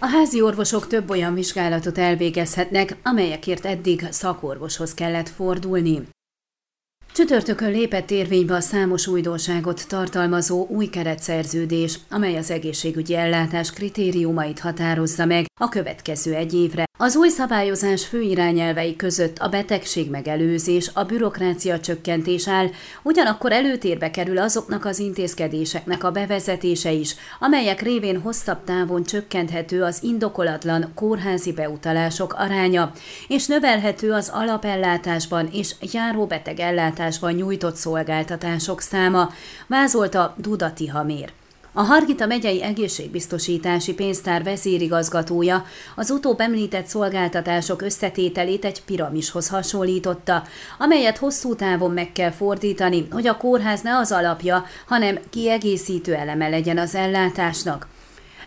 A házi orvosok több olyan vizsgálatot elvégezhetnek, amelyekért eddig szakorvoshoz kellett fordulni. Csütörtökön lépett érvénybe a számos újdonságot tartalmazó új keretszerződés, amely az egészségügyi ellátás kritériumait határozza meg a következő egy évre. Az új szabályozás fő irányelvei között a betegség megelőzés, a bürokrácia csökkentés áll, ugyanakkor előtérbe kerül azoknak az intézkedéseknek a bevezetése is, amelyek révén hosszabb távon csökkenthető az indokolatlan kórházi beutalások aránya, és növelhető az alapellátásban és járóbeteg ellátásban nyújtott szolgáltatások száma, vázolta Dudati Hamér. A Hargita megyei egészségbiztosítási pénztár vezérigazgatója az utóbb említett szolgáltatások összetételét egy piramishoz hasonlította, amelyet hosszú távon meg kell fordítani, hogy a kórház ne az alapja, hanem kiegészítő eleme legyen az ellátásnak.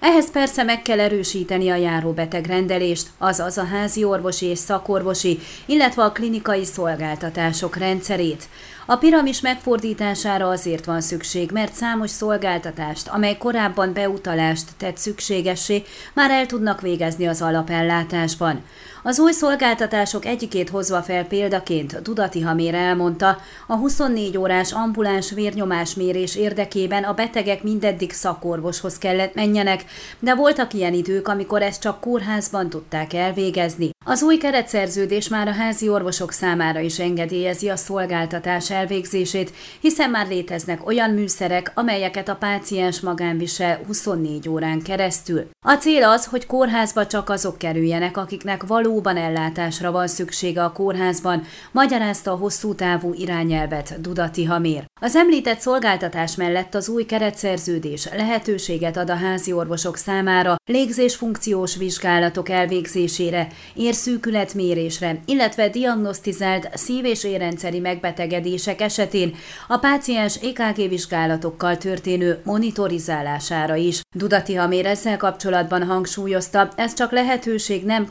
Ehhez persze meg kell erősíteni a járóbeteg rendelést, azaz a házi orvosi és szakorvosi, illetve a klinikai szolgáltatások rendszerét. A piramis megfordítására azért van szükség, mert számos szolgáltatást, amely korábban beutalást tett szükségessé, már el tudnak végezni az alapellátásban. Az új szolgáltatások egyikét hozva fel példaként Dudati Hamér elmondta, a 24 órás ambuláns vérnyomásmérés érdekében a betegek mindeddig szakorvoshoz kellett menjenek, de voltak ilyen idők, amikor ezt csak kórházban tudták elvégezni. Az új keretszerződés már a házi orvosok számára is engedélyezi a szolgáltatás elvégzését, hiszen már léteznek olyan műszerek, amelyeket a páciens magán visel 24 órán keresztül. A cél az, hogy kórházba csak azok kerüljenek, akiknek valóban ellátásra van szüksége a kórházban, magyarázta a hosszú távú irányelvet Dudati Hamér. Az említett szolgáltatás mellett az új keretszerződés lehetőséget ad a házi orvosok számára légzésfunkciós vizsgálatok elvégzésére, érszűkületmérésre, illetve diagnosztizált szív- és érrendszeri megbetegedések esetén a páciens EKG vizsgálatokkal történő monitorizálására is. Dudati Hamér ezzel kapcsolatban hangsúlyozta, ez csak lehetőség, nem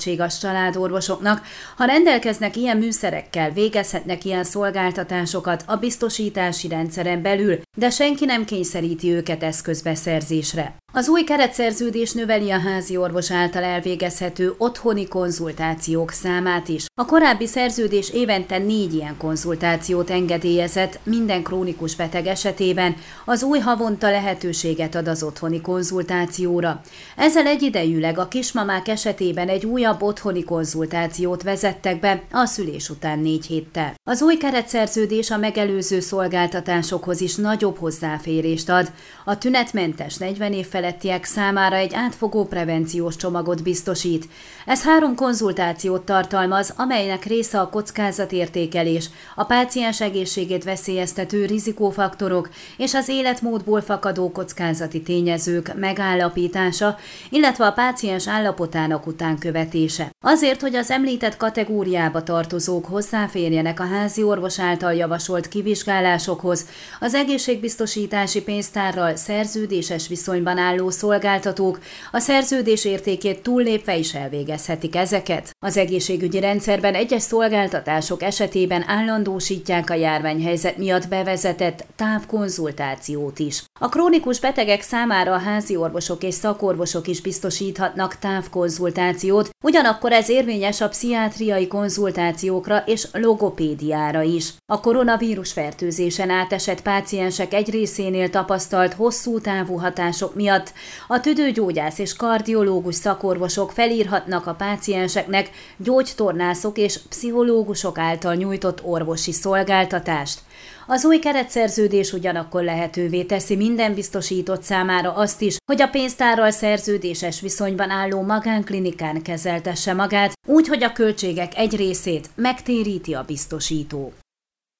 kötelezettség a családorvosoknak. Ha rendelkeznek ilyen műszerekkel, végezhetnek ilyen szolgáltatásokat a biztosítási rendszeren belül, de senki nem kényszeríti őket eszközbeszerzésre. Az új keretszerződés növeli a házi orvos által elvégezhető otthoni konzultációk számát is. A korábbi szerződés évente négy ilyen konzultációt engedélyezett minden krónikus beteg esetében, az új havonta lehetőséget ad az otthoni konzultációra. Ezzel egyidejűleg a kismamák esetében egy újabb otthoni konzultációt vezettek be a szülés után négy héttel. Az új keretszerződés a megelőző szolgáltatásokhoz is nagyobb hozzáférést ad. A tünetmentes 40 év felettiek számára egy átfogó prevenciós csomagot biztosít. Ez három konzultációt tartalmaz, amelynek része a kockázatértékelés, a páciens egészségét veszélyeztető rizikófaktorok és az életmódból fakadó kockázati tényezők megállapítása, illetve a páciens állapotának utánkövetése. Azért, hogy az említett kategóriába tartozók hozzáférjenek a házi orvos által javasolt kivizsgálásokhoz, az egészségbiztosítási pénztárral szerződéses viszonyban áll álló szolgáltatók a szerződés értékét túllépve is elvégezhetik ezeket. Az egészségügyi rendszerben egyes szolgáltatások esetében állandósítják a járványhelyzet miatt bevezetett távkonzultációt is. A krónikus betegek számára a házi orvosok és szakorvosok is biztosíthatnak távkonzultációt, ugyanakkor ez érvényes a pszichiátriai konzultációkra és logopédiára is. A koronavírus fertőzésen átesett páciensek egy részénél tapasztalt hosszú távú hatások miatt a tüdőgyógyász és kardiológus szakorvosok felírhatnak a pácienseknek gyógytornászok és pszichológusok által nyújtott orvosi szolgáltatást. Az új keretszerződés ugyanakkor lehetővé teszi minden biztosított számára azt is, hogy a pénztárral szerződéses viszonyban álló magánklinikán kezeltesse magát, úgy, hogy a költségek egy részét megtéríti a biztosító.